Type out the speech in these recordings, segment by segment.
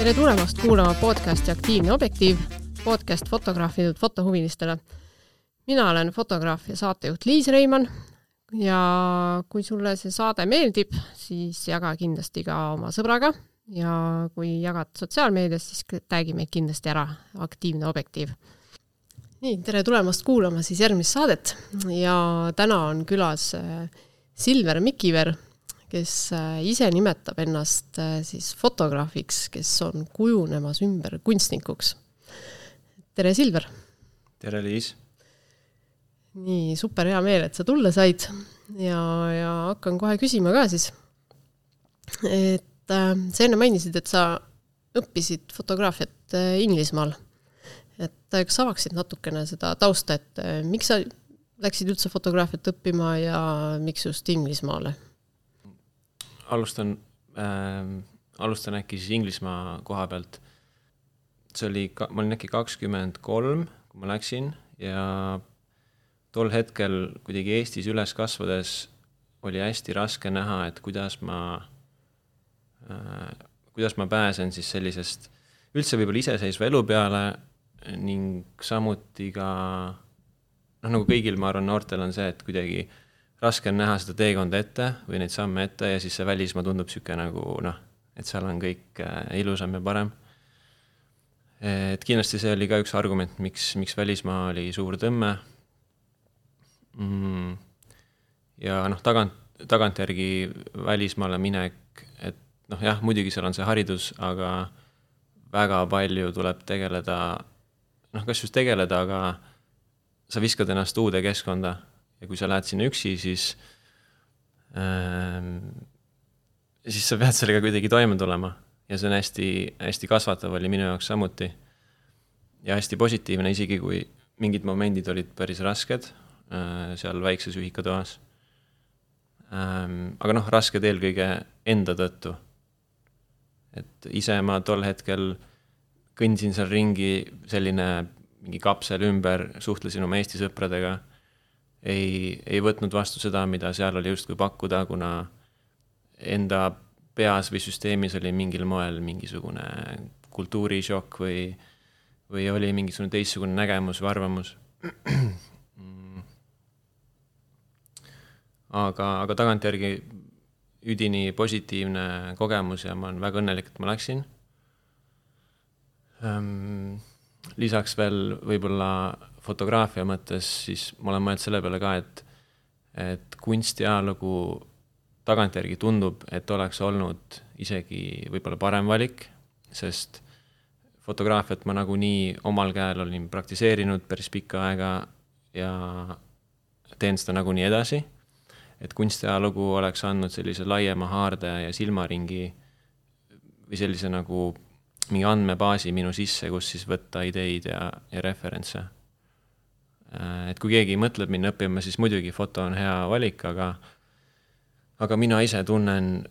tere tulemast kuulama podcasti Aktiivne objektiiv, podcast fotograafidelt fotohuvilistele. mina olen fotograaf ja saatejuht Liis Reimann ja kui sulle see saade meeldib, siis jaga kindlasti ka oma sõbraga ja kui jagad sotsiaalmeedias, siis tag'i meid kindlasti ära, Aktiivne objektiiv. nii, tere tulemast kuulama siis järgmist saadet ja täna on külas äh, Silver Mikiver kes äh, ise nimetab ennast äh, siis fotograafiks, kes on kujunemas ümber kunstnikuks. tere, Silver! tere, Liis! nii, super hea meel, et sa tulla said ja, ja hakkan kohe küsima ka siis. et äh, sa enne mainisid, et sa õppisid fotograafiat äh, Inglismaal. et kas avaksid natukene seda tausta, et miks sa läksid üldse fotograafiat õppima ja miks just Inglismaale? Alustan äh,, alustan äkki siis Inglismaa koha pealt. see oli, ma olin äkki kakskümmend kolm, kui ma läksin ja tol hetkel kuidagi Eestis üles kasvades oli hästi raske näha, et kuidas ma äh,, kuidas ma pääsen siis sellisest üldse võib-olla iseseisva elu peale ning samuti ka noh, nagu kõigil, ma arvan, noortel on see, et kuidagi äh, raske on näha seda teekonda ette või neid samme ette ja siis see välismaa tundub niisugune nagu noh, et seal on kõik äh, ilusam ja parem. et kindlasti see oli ka üks argument, miks, miks välismaa oli suur tõmme. Mm.. ja noh, tagant, tagantjärgi välismaale minek, et noh, jah, muidugi seal on see haridus, aga väga palju tuleb tegeleda, noh, kas just tegeleda, aga sa viskad ennast uude keskkonda ja kui sa lähed sinna üksi, siis ähm,, siis sa pead sellega kuidagi toime tulema ja see on hästi, hästi kasvatav oli minu jaoks samuti. ja hästi positiivne, isegi kui mingid momendid olid päris rasked äh, seal väikses ühikatoas ähm,. aga noh, rasked eelkõige enda tõttu. et ise ma tol hetkel kõndsin seal ringi, selline mingi kapsel ümber, suhtlesin oma Eesti sõpradega ei, ei võtnud vastu seda, mida seal oli justkui pakkuda, kuna enda peas või süsteemis oli mingil moel mingisugune kultuurishokk või, või oli mingisugune teistsugune nägemus või arvamus. aga, aga tagantjärgi üdini positiivne kogemus ja ma olen väga õnnelik, et ma läksin. Ehm, lisaks veel võib-olla fotograafia mõttes, siis ma olen mõelnud selle peale ka, et, et kunstiajalugu tagantjärgi tundub, et oleks olnud isegi võib-olla parem valik, sest fotograafiat ma nagunii omal käel olin praktiseerinud päris pikka aega ja teen seda nagunii edasi. et kunstiajalugu oleks andnud sellise laiema haarde ja silmaringi või sellise nagu mingi andmebaasi minu sisse, kus siis võtta ideid ja, ja referentse et kui keegi mõtleb minna õppima, siis muidugi foto on hea valik, aga aga mina ise tunnen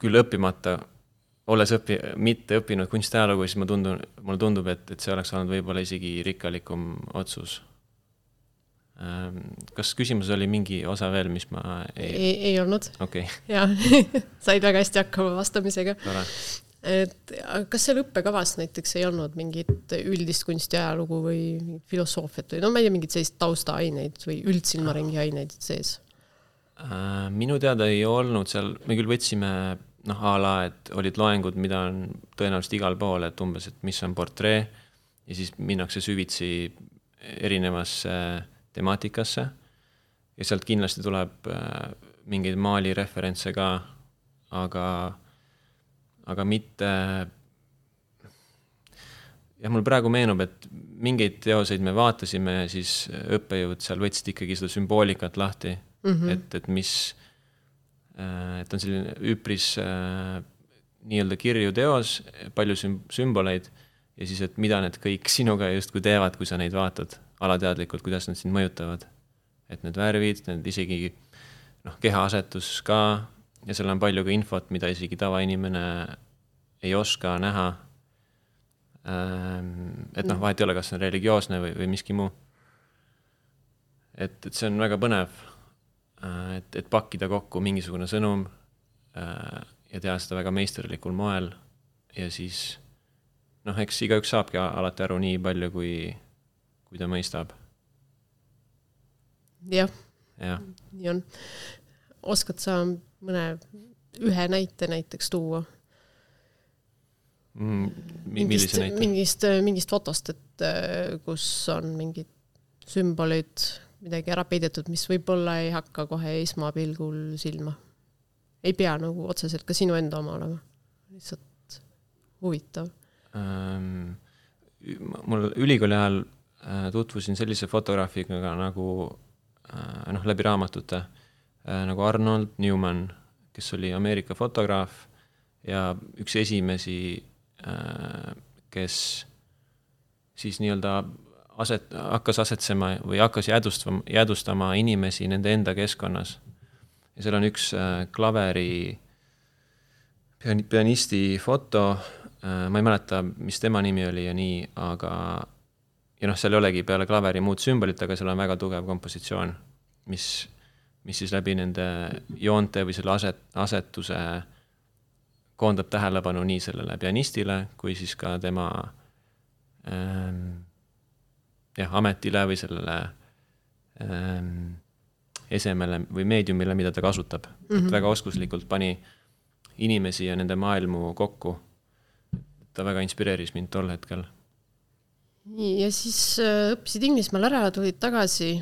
küll õppimata, olles õpi-, mitte õppinud kunstiajalugu, siis ma tundun, mulle tundub, et, et see oleks olnud võib-olla isegi rikkalikum otsus. Ähm, kas küsimuses oli mingi osa veel, mis ma ei ei, ei olnud. okei okay.. jah said väga hästi hakkama vastamisega. tore et kas seal õppekavas näiteks ei olnud mingit üldist kunstiajalugu või filosoofiat või no ma ei tea, mingeid selliseid taustaaineid või üldsilmaringi aineid sees? Äh, minu teada ei olnud seal, me küll võtsime noh, a la, et olid loengud, mida on tõenäoliselt igal pool, et umbes, et mis on portree ja siis minnakse süvitsi erinevasse temaatikasse ja sealt kindlasti tuleb äh, mingeid maalireferentse ka, aga aga mitte jah, mul praegu meenub, et mingeid teoseid me vaatasime ja siis õppejõud seal võtsid ikkagi seda sümboolikat lahti mm, -hmm. et, et mis, äh, et on selline üpris äh, nii-öelda kirju teos, palju süm-, sümboleid ja siis, et mida need kõik sinuga justkui teevad, kui sa neid vaatad alateadlikult, kuidas nad sind mõjutavad. et need värvid, need isegi noh, kehaasetus ka ja seal on palju ka infot, mida isegi tavainimene ei oska näha. Ähm, et noh, mm. vahet ei ole, kas see on religioosne või, või miski muu. et, et see on väga põnev. Äh, et, et pakkida kokku mingisugune sõnum äh, ja teha seda väga meisterlikul moel ja siis noh, eks igaüks saabki alati aru nii palju, kui, kui ta mõistab. jah jah, nii on. oskad sa mõne, ühe näite näiteks tuua? Mm, mi- mingist, mingist, mingist fotost, et äh, kus on mingid sümbolid, midagi ära peidetud, mis võib-olla ei hakka kohe esmapilgul silma. ei pea nagu otseselt ka sinu enda oma olema, lihtsalt huvitav. Ähm, mul ülikooli ajal äh, tutvusin sellise fotograafiga nagu äh, noh, läbi raamatute nagu Arnold Newman, kes oli Ameerika fotograaf ja üks esimesi, kes siis nii-öelda aset, hakkas asetsema või hakkas jäädustama, jäädustama inimesi nende enda keskkonnas. ja seal on üks äh, klaveri pian-, pianisti foto, ma ei mäleta, mis tema nimi oli ja nii, aga ja noh, seal ei olegi peale klaveri muud sümbolit, aga seal on väga tugev kompositsioon, mis, mis siis läbi nende joonte või selle aset, asetuse koondab tähelepanu nii sellele pianistile kui siis ka tema ähm, jah, ametile või sellele ähm, esemele või meediumile, mida ta kasutab mm. -hmm. et väga oskuslikult pani inimesi ja nende maailmu kokku. ta väga inspireeris mind tol hetkel. nii, ja siis äh, õppisid Inglismaal ära, tulid tagasi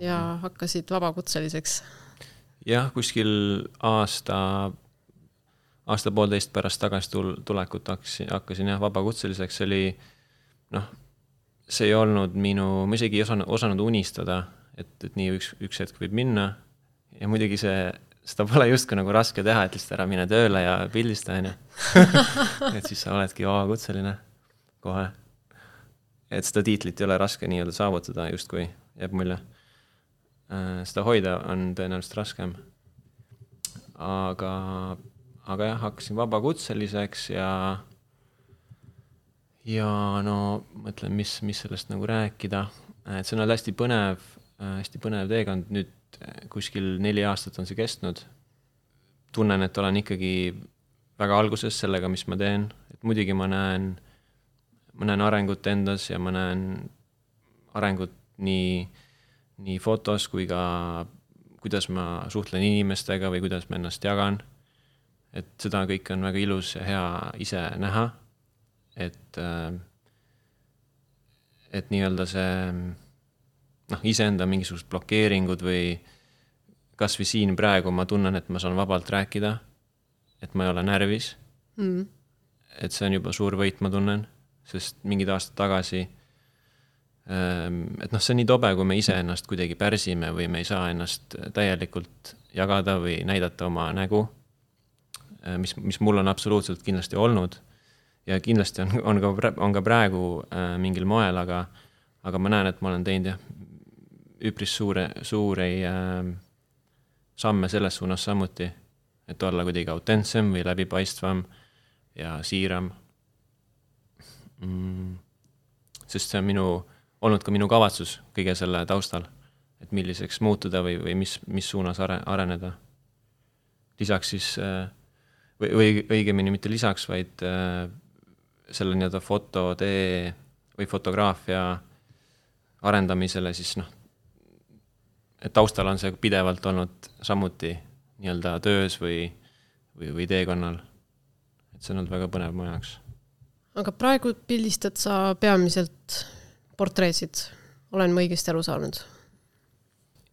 ja hakkasid vabakutseliseks. jah, kuskil aasta, aasta-poolteist pärast tagasi tul-, tulekut hakkasin, hakkasin jah, vabakutseliseks, see oli noh, see ei olnud minu, ma isegi ei osanud, osanud unistada, et, et nii üks, üks hetk võib minna ja muidugi see, seda pole justkui nagu raske teha, et lihtsalt ära mine tööle ja pildista, on ju. et siis sa oledki vabakutseline kohe. et seda tiitlit ei ole raske nii-öelda saavutada justkui, jääb mulje. Seda hoida on tõenäoliselt raskem. aga, aga jah, hakkasin vabakutseliseks ja ja no mõtlen, mis, mis sellest nagu rääkida, et see on olnud hästi põnev, hästi põnev teekond, nüüd kuskil neli aastat on see kestnud. tunnen, et olen ikkagi väga alguses sellega, mis ma teen, et muidugi ma näen, ma näen arengut endas ja ma näen arengut nii, nii fotos kui ka kuidas ma suhtlen inimestega või kuidas ma ennast jagan. et seda kõike on väga ilus ja hea ise näha. Et, et nii-öelda see noh, iseenda mingisugused blokeeringud või kasvõi siin praegu ma tunnen, et ma saan vabalt rääkida, et ma ei ole närvis. Mm.. et see on juba suur võit, ma tunnen, sest mingid aastad tagasi et noh, see on nii tobe, kui me iseennast kuidagi pärsime või me ei saa ennast täielikult jagada või näidata oma nägu, mis, mis mul on absoluutselt kindlasti olnud ja kindlasti on, on ka, on ka praegu äh, mingil moel, aga, aga ma näen, et ma olen teinud jah, üpris suure, suuri äh, samme selles suunas samuti, et olla kuidagi autentsem või läbipaistvam ja siiram mm,. sest see on minu, olnud ka minu kavatsus kõige selle taustal, et milliseks muutuda või, või mis, mis suunas are, areneda. lisaks siis äh, või, või õigemini mitte lisaks, vaid äh, selle nii-öelda fototee või fotograafia arendamisele, siis noh, et taustal on see pidevalt olnud samuti nii-öelda töös või, või, või teekonnal. et see on olnud väga põnev mu jaoks. aga praegu pildistad sa peamiselt portreesid, olen ma õigesti aru saanud?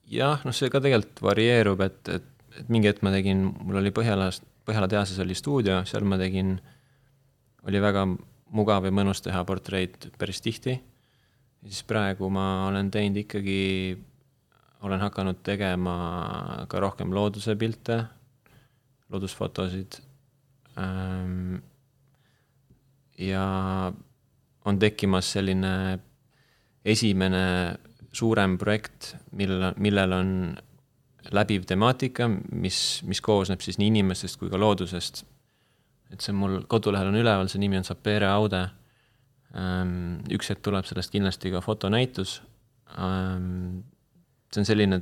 jah, noh, see ka tegelikult varieerub, et, et, et mingi hetk ma tegin, mul oli Põhjalas, Põhjala tehases oli stuudio, seal ma tegin oli väga mugav ja mõnus teha portreid päris tihti. siis praegu ma olen teinud ikkagi, olen hakanud tegema ka rohkem looduse pilte, loodusfotosid. ja on tekkimas selline esimene suurem projekt, millel, millel on läbiv temaatika, mis, mis koosneb siis nii inimestest kui ka loodusest et see mul kodulehel on üleval, see nimi on Sapere Aude. üks hetk tuleb sellest kindlasti ka fotonäitus. see on selline,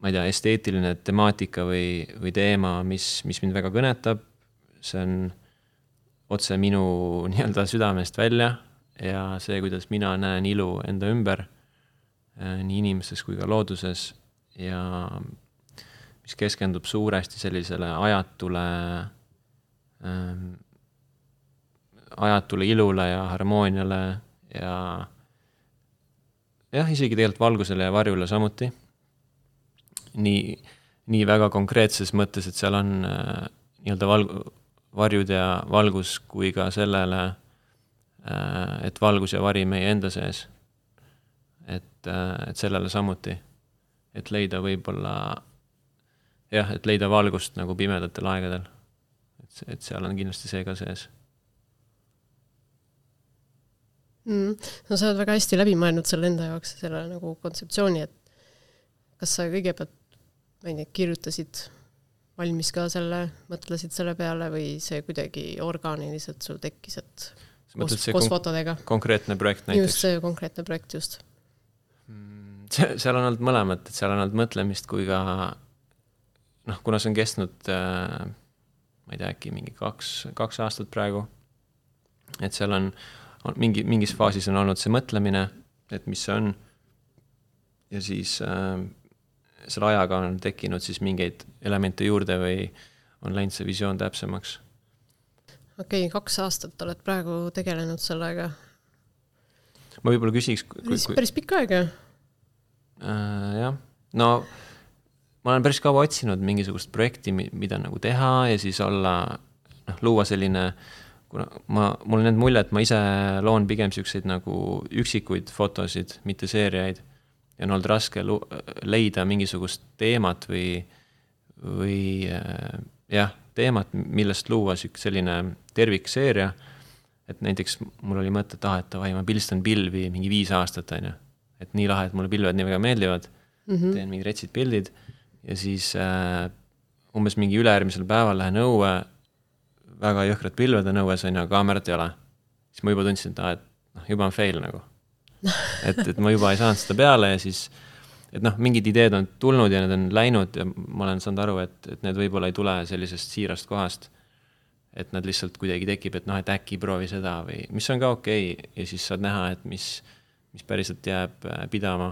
ma ei tea, esteetiline temaatika või, või teema, mis, mis mind väga kõnetab. see on otse minu nii-öelda südamest välja ja see, kuidas mina näen ilu enda ümber, nii inimestes kui ka looduses ja mis keskendub suuresti sellisele ajatule ähm,, ajatule ilule ja harmooniale ja jah, isegi tegelikult valgusele ja varjule samuti. nii, nii väga konkreetses mõttes, et seal on äh, nii-öelda valg-, varjud ja valgus, kui ka sellele äh,, et valgus ja vari meie enda sees. et äh,, et sellele samuti, et leida võib-olla jah, et leida valgust nagu pimedatel aegadel. et, et seal on kindlasti see ka sees mm.. no sa oled väga hästi läbi mõelnud selle enda jaoks, selle nagu kontseptsiooni, et kas sa kõigepealt, ma ei tea, kirjutasid valmis ka selle, mõtlesid selle peale või see kuidagi orgaaniliselt sul tekkis, et koos, koos fotodega? konkreetne projekt näiteks? just, see konkreetne projekt, just. Mm, see, seal on olnud mõlemat, et seal on olnud mõtlemist kui ka noh, kuna see on kestnud äh, ma ei tea, äkki mingi kaks, kaks aastat praegu, et seal on on mingi, mingis faasis on olnud see mõtlemine, et mis see on. ja siis äh, selle ajaga on tekkinud siis mingeid elemente juurde või on läinud see visioon täpsemaks. Okei okay,, kaks aastat oled praegu tegelenud sellega. ma võib-olla küsiks. siis päris pikk aeg ju äh,. jah, no ma olen päris kaua otsinud mingisugust projekti, mida nagu teha ja siis olla, noh, luua selline kuna ma, mul on jäänud mulje, et ma ise loon pigem siukseid nagu üksikuid fotosid, mitte seeriaid. ja on olnud raske leida mingisugust teemat või, või äh, jah, teemat, millest luua sihuke selline tervikseeria. et näiteks mul oli mõte, et ah, et davai, ma pildistan pilvi mingi viis aastat, on ju. et nii lahe, et mulle pilved nii väga meeldivad mm. -hmm. teen mingid retsid pildid ja siis äh, umbes mingi ülejärgmisel päeval lähen õue väga jõhkrad pilved on õues, on ju, kaamerat ei ole. siis ma juba tundsin, et aa, et noh, juba on fail nagu. et, et ma juba ei saanud seda peale ja siis, et noh, mingid ideed on tulnud ja need on läinud ja ma olen saanud aru, et, et need võib-olla ei tule sellisest siirast kohast. et nad lihtsalt kuidagi tekib, et noh, et äkki proovi seda või, mis on ka okei okay. ja siis saad näha, et mis, mis päriselt jääb äh, pidama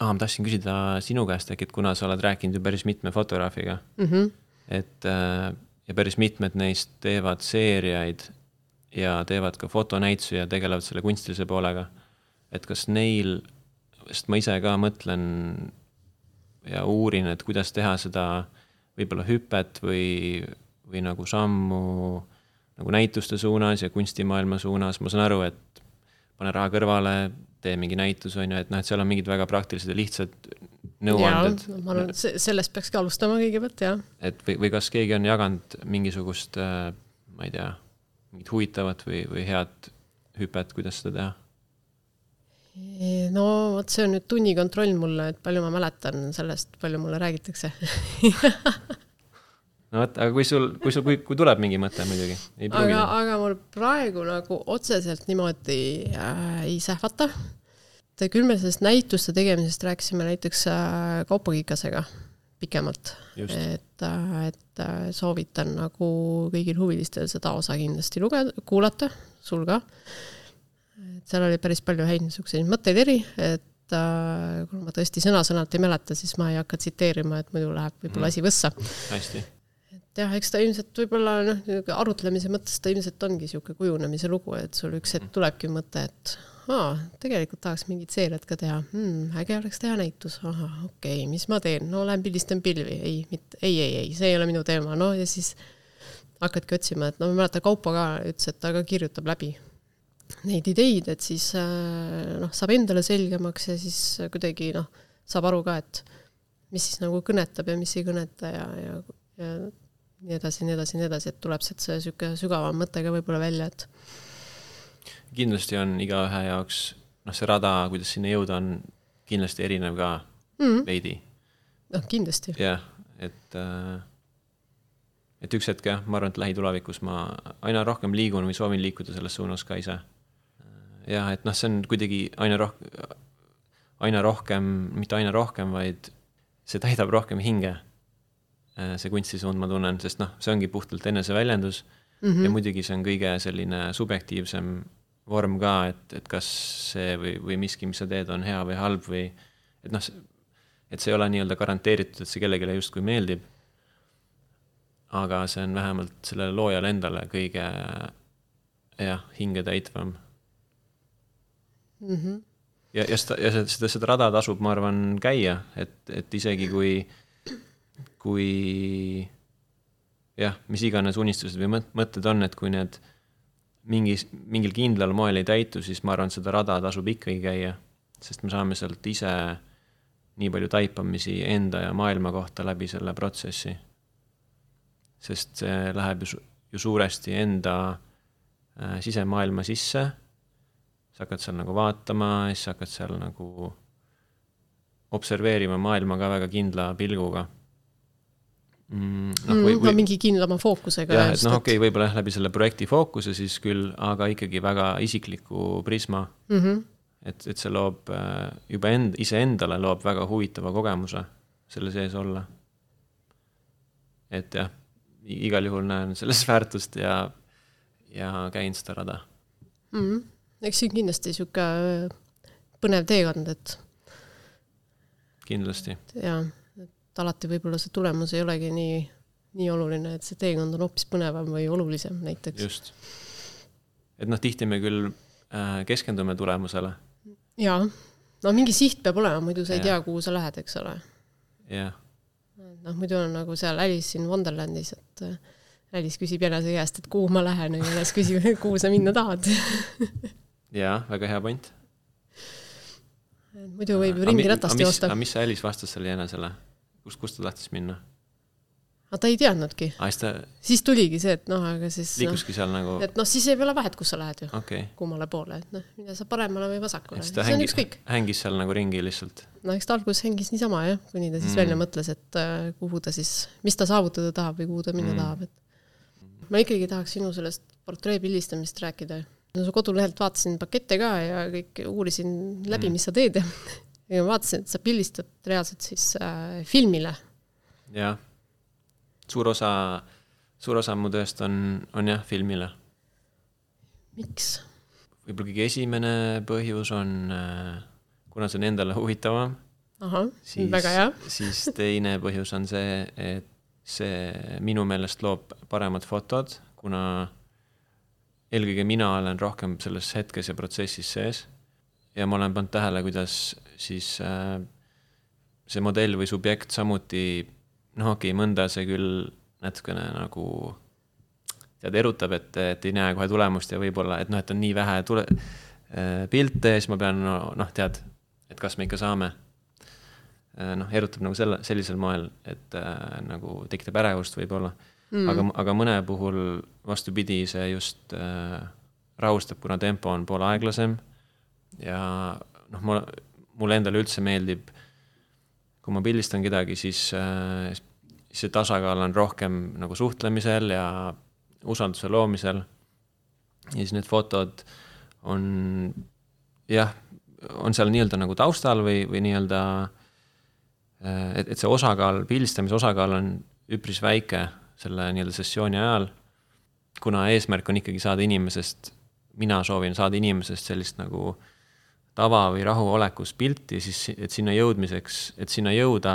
aa, ma tahtsin küsida sinu käest äkki, et kuna sa oled rääkinud ju päris mitme fotograafiga mm, -hmm. et äh, ja päris mitmed neist teevad seeriaid ja teevad ka fotonäitusi ja tegelevad selle kunstilise poolega. et kas neil, sest ma ise ka mõtlen ja uurin, et kuidas teha seda võib-olla hüpet või, või nagu sammu nagu näituste suunas ja kunstimaailma suunas, ma saan aru, et pane raha kõrvale, tee mingi näitus, on ju, et noh, et seal on mingid väga praktilised ja lihtsad nõuanded. ma arvan, et sellest peakski alustama kõigepealt, jah. et või, või kas keegi on jaganud mingisugust, äh, ma ei tea, mingit huvitavat või, või head hüpet, kuidas seda teha? No vot, see on nüüd tunnikontroll mulle, et palju ma mäletan sellest, palju mulle räägitakse no vot, aga kui sul, kui sul, kui, kui tuleb mingi mõte muidugi. aga, aga mul praegu nagu otseselt niimoodi äh, ei sähvata. küll me sellest näituste tegemisest rääkisime näiteks äh, Kaupo Kikasega pikemalt. et, äh, et äh, soovitan nagu kõigil huvilistel seda osa kindlasti lugeda, kuulata, sul ka. Et seal oli päris palju häid niisuguseid mõtteid eri, et äh, kuna ma tõesti sõna-sõnalt ei mäleta, siis ma ei hakka tsiteerima, et muidu läheb võib-olla mm. asi võssa. hästi. Jah, eks ta ilmselt võib-olla noh, arutlemise mõttes ta ilmselt ongi niisugune kujunemise lugu, et sul üks hetk tulebki mõte, et aa, tegelikult tahaks mingit seeriat ka teha. Hmm,, äge oleks teha näitus, ahah, okei okay,, mis ma teen, no lähen pildistan pilvi, ei, mitte, ei, ei, ei, see ei ole minu teema, no ja siis hakkadki otsima, et no ma mäletan, Kaupo ka ütles, et ta ka kirjutab läbi neid ideid, et siis äh, noh, saab endale selgemaks ja siis kuidagi noh, saab aru ka, et mis siis nagu kõnetab ja mis ei kõneta ja, ja, ja nii edasi, nii edasi, nii edasi, et tuleb sealt see niisugune sügavam mõte ka võib-olla välja, et kindlasti on igaühe jaoks, noh, see rada, kuidas sinna jõuda, on kindlasti erinev ka mm -hmm. veidi. noh, kindlasti. jah, et äh, et üks hetk jah, ma arvan, et lähitulevikus ma aina rohkem liigun või soovin liikuda selles suunas ka ise. Jah, et noh, see on kuidagi aina rohkem, aina rohkem, mitte aina rohkem, vaid see täidab rohkem hinge Äh, see kunstisuund, ma tunnen, sest noh, see ongi puhtalt eneseväljendus. mm. -hmm. ja muidugi see on kõige selline subjektiivsem vorm ka, et, et kas see või, või miski, mis sa teed, on hea või halb või et noh, et see ei ole nii-öelda garanteeritud, et see kellelegi justkui meeldib. aga see on vähemalt sellele loojale endale kõige jah, hingetäitvam mm. -hmm. ja, ja seda, ja seda, seda rada tasub, ma arvan, käia, et, et isegi kui, kui jah, mis iganes unistused või mõtted on, et kui need mingis, mingil kindlal moel ei täitu, siis ma arvan, seda rada tasub ikkagi käia, sest me saame sealt ise nii palju taipamisi enda ja maailma kohta läbi selle protsessi. sest see läheb ju, ju suuresti enda äh, sisemaailma sisse. Sa hakkad seal nagu vaatama, siis hakkad seal nagu observeerima maailma ka väga kindla pilguga mm,. noh, või, või no, mingi kindlama fookusega. jah, et noh, okei okay,, võib-olla jah, läbi selle projekti fookuse siis küll, aga ikkagi väga isikliku prisma mm. -hmm et, et see loob äh, juba end, iseendale loob väga huvitava kogemuse selle sees olla. et jah, igal juhul näen selles väärtust ja, ja käin seda rada mm. -hmm. Eks see on kindlasti sihuke äh, põnev teekond, et. kindlasti. jaa, et alati võib-olla see tulemus ei olegi nii, nii oluline, et see teekond on hoopis põnevam või olulisem näiteks. just. et noh, tihti me küll äh, keskendume tulemusele jaa, no mingi siht peab olema, muidu sa ei ja. tea, kuhu sa lähed, eks ole. jah. noh, muidu on nagu seal Alice in Wonderlandis, et äh, Alice küsib jänese käest, et kuhu ma lähen ja jänes küsib, kuhu sa minna tahad jaa, väga hea point. muidu võib ju ringiratast joosta. aga mis see Alice vastas sellele jänesele? kust, kust ta tahtis minna? aga ta ei teadnudki. Ta... siis tuligi see, et noh, aga siis. liikuski seal nagu. et noh, siis ei ole vahet, kus sa lähed ju okay.. kummale poole, et noh, mine sa paremale või vasakule. see hängi, on ükskõik. hängis seal nagu ringi lihtsalt. no eks ta alguses hängis niisama jah, kuni ta siis mm. välja mõtles, et uh, kuhu ta siis, mis ta saavutada tahab või kuhu ta minna mm. tahab, et. ma ikkagi tahaks sinu sellest portree pildistamist rääkida. No su kodulehelt vaatasin pakette ka ja kõik uurisin läbi mm., mis sa teed ja vaatasin, et sa pildistad reaalselt siis äh, filmile. jah suur osa, suur osa mu tööst on, on jah, filmile. miks? võib-olla kõige esimene põhjus on, äh, kuna see on endale huvitavam. ahah, väga hea. siis teine põhjus on see, et see minu meelest loob paremad fotod, kuna eelkõige mina olen rohkem selles hetkes ja protsessis sees. ja ma olen pannud tähele, kuidas siis äh, see modell või subjekt samuti noh, okei okay,, mõnda see küll natukene nagu tead, erutab, et, et ei näe kohe tulemust ja võib-olla, et noh, et on nii vähe tule-, äh, pilte ja siis ma pean noh no,, tead, et kas me ikka saame. Äh, noh, erutab nagu selle, sellisel moel, et äh, nagu tekitab ärevust võib-olla mm.. aga, aga mõne puhul vastupidi, see just äh, rahustab, kuna tempo on poole aeglasem. Ja noh, mul, mulle endale üldse meeldib kui ma pildistan kedagi, siis, äh, see tasakaal on rohkem nagu suhtlemisel ja usalduse loomisel. ja siis need fotod on jah, on seal nii-öelda nagu taustal või, või nii-öelda, äh, et, et see osakaal, pildistamise osakaal on üpris väike selle nii-öelda sessiooni ajal. kuna eesmärk on ikkagi saada inimesest, mina soovin saada inimesest sellist nagu tava või rahuolekus pilti, siis et sinna jõudmiseks, et sinna jõuda,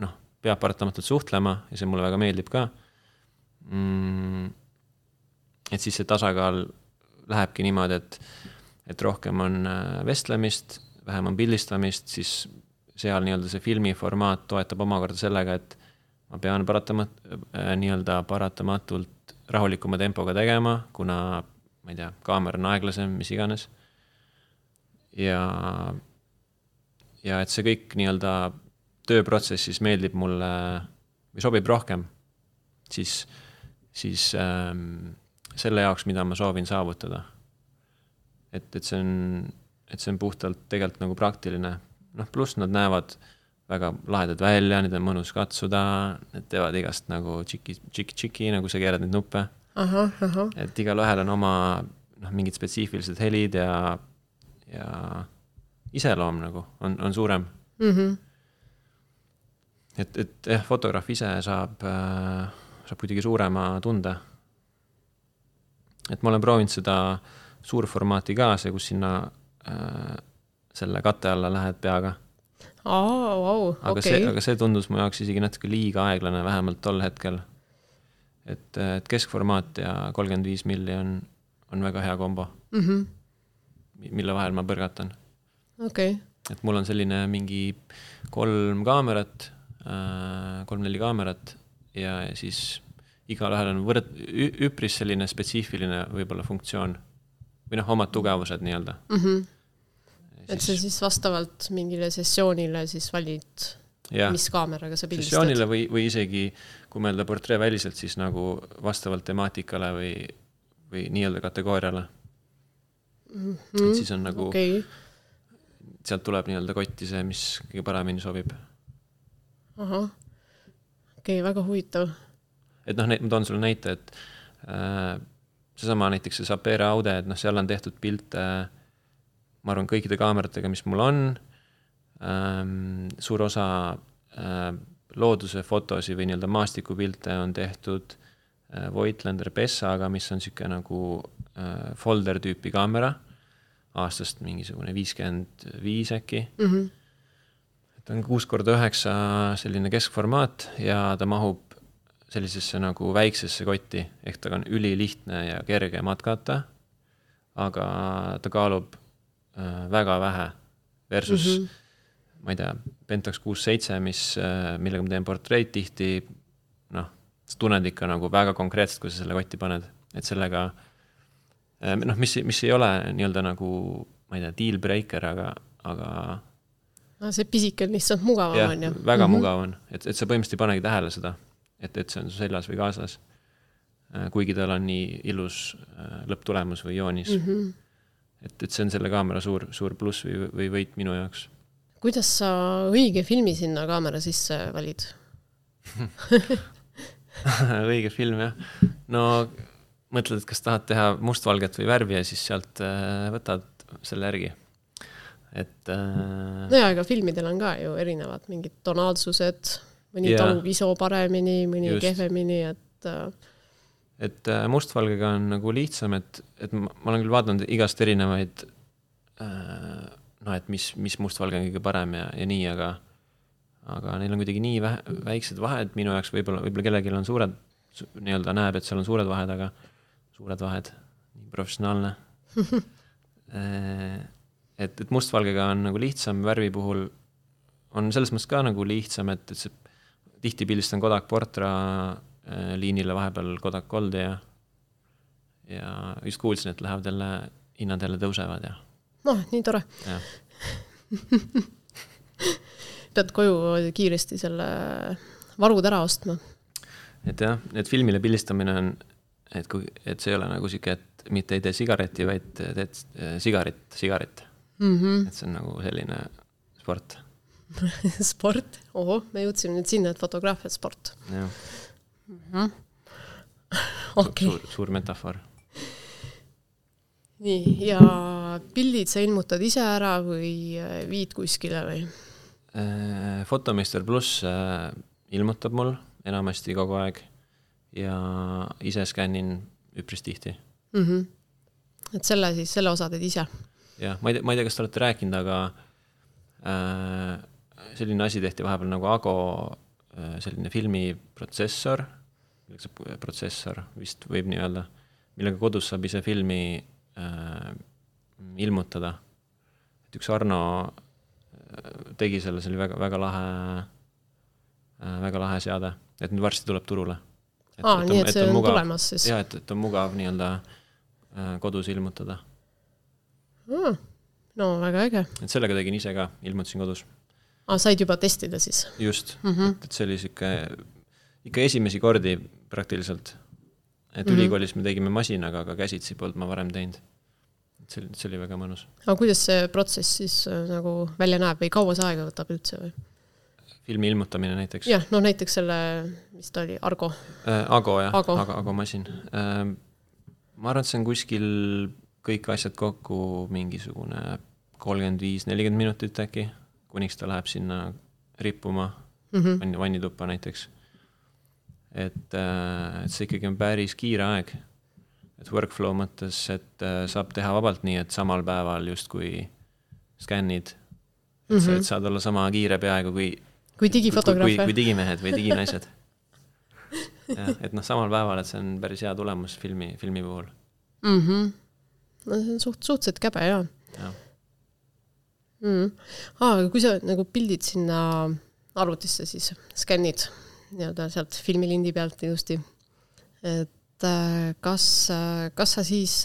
noh, peab paratamatult suhtlema ja see mulle väga meeldib ka mm,. et siis see tasakaal lähebki niimoodi, et, et rohkem on äh, vestlemist, vähem on pildistamist, siis seal nii-öelda see filmi formaat toetab omakorda sellega, et ma pean paratamat-, äh, nii-öelda paratamatult rahulikuma tempoga tegema, kuna ma ei tea, kaamera on aeglasem, mis iganes ja, ja et see kõik nii-öelda tööprotsessis meeldib mulle või sobib rohkem, siis, siis ähm, selle jaoks, mida ma soovin saavutada. et, et see on, et see on puhtalt tegelikult nagu praktiline, noh, pluss nad näevad väga lahedad välja, neid on mõnus katsuda, need teevad igast nagu tšiki, tšiki-tšiki, nagu sa keerad neid nuppe. et igalühel on oma noh, mingid spetsiifilised helid ja ja iseloom nagu on, on suurem mm. -hmm. et, et jah, fotograaf ise saab äh,, saab kuidagi suurema tunde et ma olen proovinud seda suurformaati ka, see, kus sinna äh, selle kate alla lähed peaga. Aa, vau, aga okei see, aga see tundus mu jaoks isegi natuke liiga aeglane, vähemalt tol hetkel. et, et keskformaat ja kolmkümmend viis milli on, on väga hea kombo, Mhm. mille vahel ma põrgatan. okei, et mul on selline mingi kolm kaamerat, kolm-neli kaamerat ja siis igalühel on võrd-, üpris selline spetsiifiline võib-olla funktsioon või noh, omad tugevused nii-öelda. Mhm. Et sa siis vastavalt mingile sessioonile siis valid, mis kaameraga sa pildistad? sessioonile või, või isegi kui mõelda portreeväliselt, siis nagu vastavalt temaatikale või, või nii-öelda kategooriale. et siis on nagu okay. sealt tuleb nii-öelda kotti see, mis kõige paremini sobib. ahah, okei okay,, väga huvitav et noh, ma toon sulle näite, et äh, seesama näiteks see Sapere Aude, et noh, seal on tehtud pilte äh, ma arvan, kõikide kaameratega, mis mul on ähm,, suur osa äh, looduse fotosid või nii-öelda maastikupilte on tehtud äh, Voigtlander Bessaga, mis on niisugune nagu äh, folder tüüpi kaamera, aastast mingisugune viiskümmend viis äkki mm. -hmm. ta on kuus korda üheksa selline keskformaat ja ta mahub sellisesse nagu väiksesse kotti, ehk ta on ülilihtne ja kerge matkata, aga ta kaalub väga vähe versus mm, -hmm. ma ei tea, Pentax kuus seitse, mis äh,, millega ma teen portreid tihti, noh, sa tunned ikka nagu väga konkreetselt, kui sa selle kotti paned, et sellega äh, noh, mis, mis ei ole nii-öelda nagu ma ei tea, deal breaker, aga, aga no, see pisike on lihtsalt mugavam, on ju? väga mm -hmm. mugav on, et, et sa põhimõtteliselt ei panegi tähele seda, et, et see on su seljas või kaasas. kuigi tal on nii ilus äh, lõpptulemus või joonis mm. -hmm. Et, et see on selle kaamera suur, suur pluss või, või võit minu jaoks. kuidas sa õige filmi sinna kaamera sisse valid? õige film, jah. no mõtled, et kas tahad teha mustvalget või värvi ja siis sealt äh, võtad selle järgi. et äh, no jaa, ega filmidel on ka ju erinevad mingid tonaalsused, mõni Jaa. talub ISO paremini, mõni Just. kehvemini, et äh, et äh, mustvalgega on nagu lihtsam, et, et ma, ma olen küll vaadanud igast erinevaid äh, noh, et mis, mis mustvalge on kõige parem ja, ja nii, aga aga neil on kuidagi nii vähe, väiksed vahed minu jaoks võib-olla, võib-olla kellelgi on suured, nii-öelda näeb, et seal on suured vahed, aga suured vahed, nii professionaalne. Äh, et, et mustvalgega on nagu lihtsam, värvi puhul on selles mõttes ka nagu lihtsam, et, et see tihti pildistan Kodak Portra liinile vahepeal Kodak Goldi ja ja just kuulsin, et lähevad jälle, hinnad jälle tõusevad ja, noh, nii tore. pead koju kiiresti selle varud ära ostma. et jah, et filmile pildistamine on, et kui, et see ei ole nagu sihuke, et mitte ei tee sigareti, vaid teed äh, sigarit, sigarit. mm. -hmm. et see on nagu selline sport, sport, ohoh, me jõudsime nüüd sinna, et fotograafia sport. jah. Okei, suur, metafoor. nii, ja pildid sa ilmutad ise ära või äh, viid kuskile või? Äh, fotomeister pluss äh, ilmutab mul enamasti kogu aeg ja ise skännin üpris tihti. mm. -hmm. et selle siis, selle osa teed ise? jah, ma ei tea, ma ei tea, kas te olete rääkinud, aga äh, selline asi tehti vahepeal nagu Ago selline filmiprotsessor, protsessor vist võib nii öelda, millega kodus saab ise filmi äh, ilmutada. et üks Arno äh, tegi selle, see oli väga, väga lahe äh,, väga lahe seade, et nüüd varsti tuleb turule. aa, nii et see on mugav. tulemas siis? jah, et, et on mugav nii-öelda äh, kodus ilmutada. Ah, no väga äge. et sellega tegin ise ka, ilmutasin kodus. Aa, said juba testida siis? just mm, -hmm. et see oli sihuke, ikka esimesi kordi praktiliselt. et mm. -hmm. ülikoolis me tegime masinaga, aga käsitsi polnud ma varem teinud. et see oli, see oli väga mõnus. aga kuidas see protsess siis äh, nagu välja näeb või kaua see aega võtab üldse või? filmi ilmutamine näiteks. jah, no näiteks selle, mis ta oli, Argo äh, Ago jah, Ago. Ago, Ago masin äh,. ma arvan, et see on kuskil kõik asjad kokku mingisugune kolmkümmend viis, nelikümmend minutit äkki, kuniks ta läheb sinna rippuma mm. -hmm. vanni, vannituppa näiteks. et, äh, et see ikkagi on päris kiire aeg. et workflow mõttes, et äh, saab teha vabalt nii, et samal päeval justkui skännid. et mm, -hmm. et saad olla sama kiire peaaegu kui. kui digifotograaf või? kui digimehed või diginaised jah, et noh, samal päeval, et see on päris hea tulemus filmi, filmi puhul mm. -hmm. no see on suht, suhteliselt käbe jaa ja. Mm.. aa, aga kui sa nagu pildid sinna arvutisse siis, skännid nii-öelda sealt filmilindi pealt ilusti, et äh, kas, äh, kas sa siis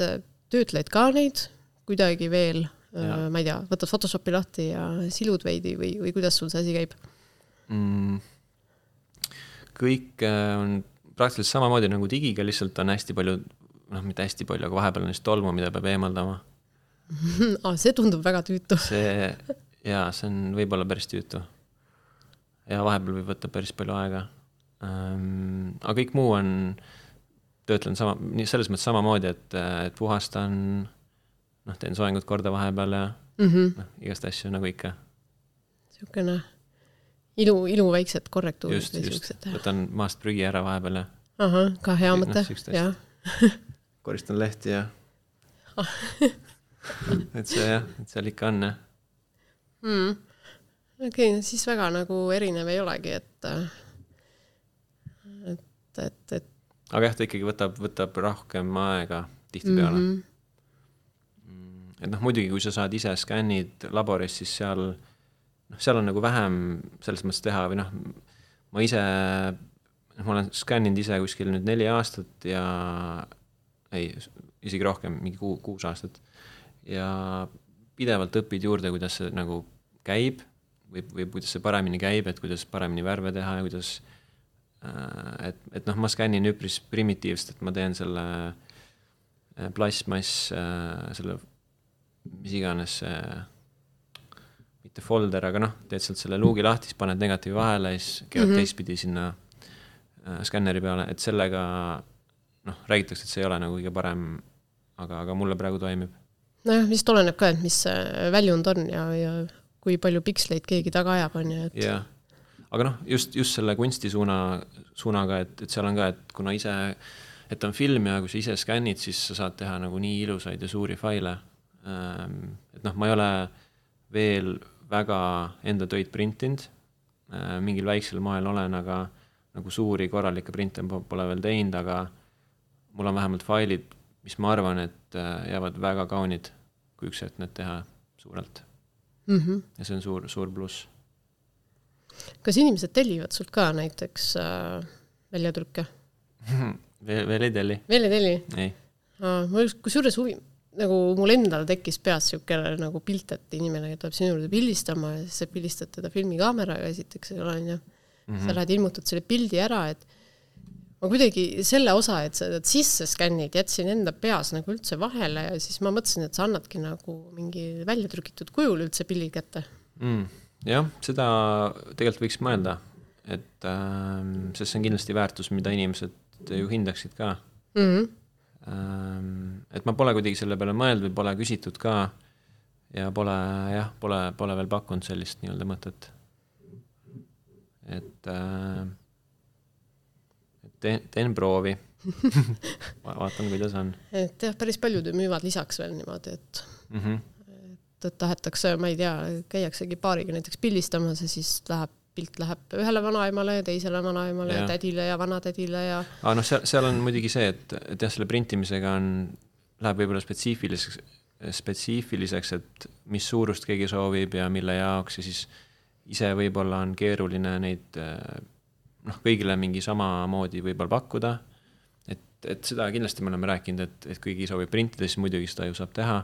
töötled ka neid kuidagi veel, ma ei tea, võtad Photoshopi lahti ja silud veidi või, või kuidas sul see asi käib mm.? kõik on praktiliselt samamoodi nagu digiga, lihtsalt on hästi palju, noh, mitte hästi palju, aga vahepeal on siis tolmu, mida peab eemaldama ah, see tundub väga tüütu. see, jaa, see on võib-olla päris tüütu. ja vahepeal võib võtta päris palju aega ähm,. aga kõik muu on, töötlen sama, nii selles mõttes samamoodi, et, et puhastan, noh, teen soengut korda vahepeal ja mm -hmm. noh, igast asju nagu ikka. niisugune ilu, iluväiksed korrektuurid. just, just, võtan maast prügi ära vahepeal ja. ahah, ka hea noh, mõte no,, jah koristan lehti ja et see jah, et seal ikka on jah mm.. okei okay,, siis väga nagu erinev ei olegi, et, et, et, et. aga jah, ta ikkagi võtab, võtab rohkem aega tihtipeale mhm. mm. -hmm. et noh, muidugi, kui sa saad ise skännid laboris, siis seal noh, seal on nagu vähem selles mõttes teha või noh, ma ise, noh, ma olen skänninud ise kuskil nüüd neli aastat ja ei, isegi rohkem, mingi kuu, kuus aastat. Ja pidevalt õpid juurde, kuidas see nagu käib või, või kuidas see paremini käib, et kuidas paremini värve teha ja kuidas äh, et, et noh, ma skännin üpris primitiivselt, et ma teen selle äh, plastmass, äh, selle mis iganes see mitte folder, aga noh, teed sealt selle luugi lahti, siis paned negatiivi vahele, siis keerad mm -hmm. teistpidi sinna äh, skänneri peale, et sellega noh, räägitakse, et see ei ole nagu kõige parem, aga, aga mulle praegu toimib. Nojah, vist oleneb ka, et mis väljund on ja, ja kui palju piksleid keegi taga ajab, on ju, et. jah, aga noh, just, just selle kunstisuuna, suunaga, et, et seal on ka, et kuna ise, et on film ja kui sa ise skännid, siis sa saad teha nagu nii ilusaid ja suuri faile. Ähm, et noh, ma ei ole veel väga enda töid printinud, äh, mingil väiksel moel olen, aga nagu suuri korralikke printe pole veel teinud, aga mul on vähemalt failid, mis ma arvan, et äh, jäävad väga kaunid, kui üks hetk need teha suurelt mm. -hmm. ja see on suur, suur pluss. kas inimesed tellivad sult ka näiteks äh, väljatrükke veel, veel ei telli. veel ei telli? ei. mul kusjuures huvi, nagu mul endal tekkis peas niisugune nagu pilt, et inimene tuleb sinu juurde pildistama ja siis sa pildistad teda filmikaameraga esiteks, eks ole, onju. sa mhm. lähed ilmutad selle pildi ära, et ma kuidagi selle osa, et sa sisse skännid, jätsin enda peas nagu üldse vahele ja siis ma mõtlesin, et sa annadki nagu mingi väljatrükitud kujul üldse pildi kätte mm,. jah, seda tegelikult võiks mõelda, et äh, sest see on kindlasti väärtus, mida inimesed ju hindaksid ka mm. -hmm Ehm, et ma pole kuidagi selle peale mõelnud või pole küsitud ka ja pole jah, pole, pole veel pakkunud sellist nii-öelda mõtet. et äh,, teen, teen proovi vaatan, kuidas on. et jah, päris paljud ju müüvad lisaks veel niimoodi, et mm, -hmm. et, et tahetakse, ma ei tea, käiaksegi paariga näiteks pildistamas ja siis läheb pilt läheb ühele vanaemale ja teisele vanaemale ja tädile ja vanatädile ja. aga noh, seal, seal on muidugi see, et, et jah, selle printimisega on, läheb võib-olla spetsiifiliseks, spetsiifiliseks, et mis suurust keegi soovib ja mille jaoks ja siis ise võib-olla on keeruline neid noh, kõigile mingi samamoodi võib-olla pakkuda. et, et seda kindlasti me oleme rääkinud, et, et kui keegi soovib printida, siis muidugi seda ju saab teha.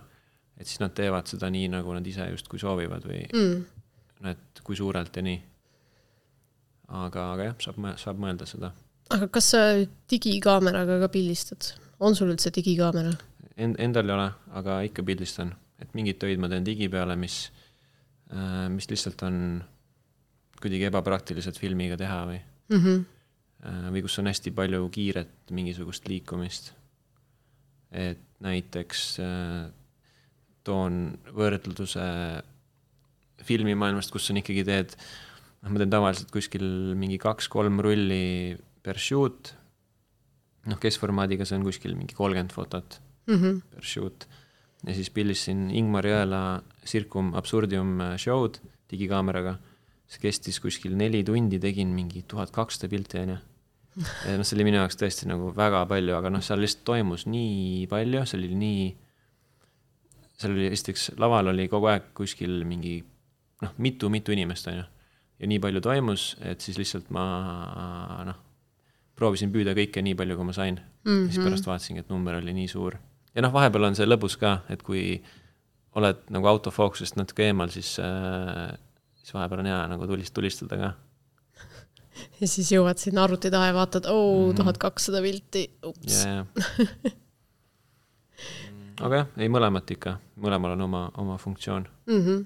et siis nad teevad seda nii, nagu nad ise justkui soovivad või mm. et kui suurelt ja nii aga, aga jah, saab, saab mõelda seda. aga kas sa digikaameraga ka pildistad, on sul üldse digikaamera? End-, endal ei ole, aga ikka pildistan, et mingid töid ma teen digi peale, mis, äh, mis lihtsalt on kuidagi ebapraktiliselt filmiga teha või mm, -hmm. või kus on hästi palju kiiret mingisugust liikumist. et näiteks äh, toon võrdluse filmimaailmast, kus on ikkagi teed noh, ma teen tavaliselt kuskil mingi kaks-kolm rulli per shoot. noh, keskformaadiga see on kuskil mingi kolmkümmend fotot mm -hmm. per shoot. ja siis pildistasin Ingmar Jõela Circum Absurdium show'd digikaameraga. See kestis kuskil neli tundi, tegin mingi tuhat kakssada pilti, onju. ja noh, see oli minu jaoks tõesti nagu väga palju, aga noh, seal lihtsalt toimus nii palju, see oli nii, seal oli esiteks, laval oli kogu aeg kuskil mingi noh, mitu-mitu inimest, onju. ja nii palju toimus, et siis lihtsalt ma noh, proovisin püüda kõike nii palju, kui ma sain mm. -hmm. siis pärast vaatasingi, et number oli nii suur. ja noh, vahepeal on see lõbus ka, et kui oled nagu autofookusest natuke eemal, siis äh,, siis vahepeal on hea nagu tulist-, tulistada ka. ja siis jõuad sinna arvuti taha ja vaatad, oo, mhm. tuhat kakssada pilti, ups. aga jah, ei mõlemat ikka, mõlemal on oma, oma funktsioon mm. -hmm.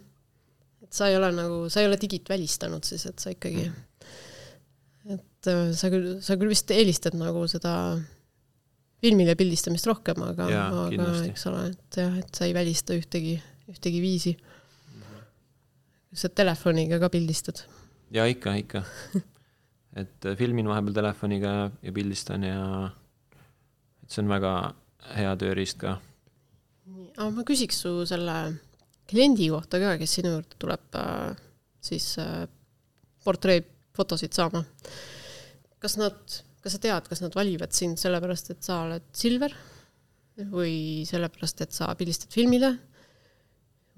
et sa ei ole nagu, sa ei ole digit välistanud siis, et sa ikkagi mm -hmm et äh, sa küll, sa küll vist eelistad nagu seda filmile pildistamist rohkem, aga, aga eks ole, et jah, et sa ei välista ühtegi, ühtegi viisi. Sa telefoniga ka pildistad? ja ikka, ikka. et äh, filmin vahepeal telefoniga ja pildistan ja et see on väga hea tööriist ka. aga ma küsiks su selle kliendi kohta ka, kes sinu juurde tuleb äh, siis portreefotosid saama kas nad, kas sa tead, kas nad valivad sind sellepärast, et sa oled Silver või sellepärast, et sa pildistad filmile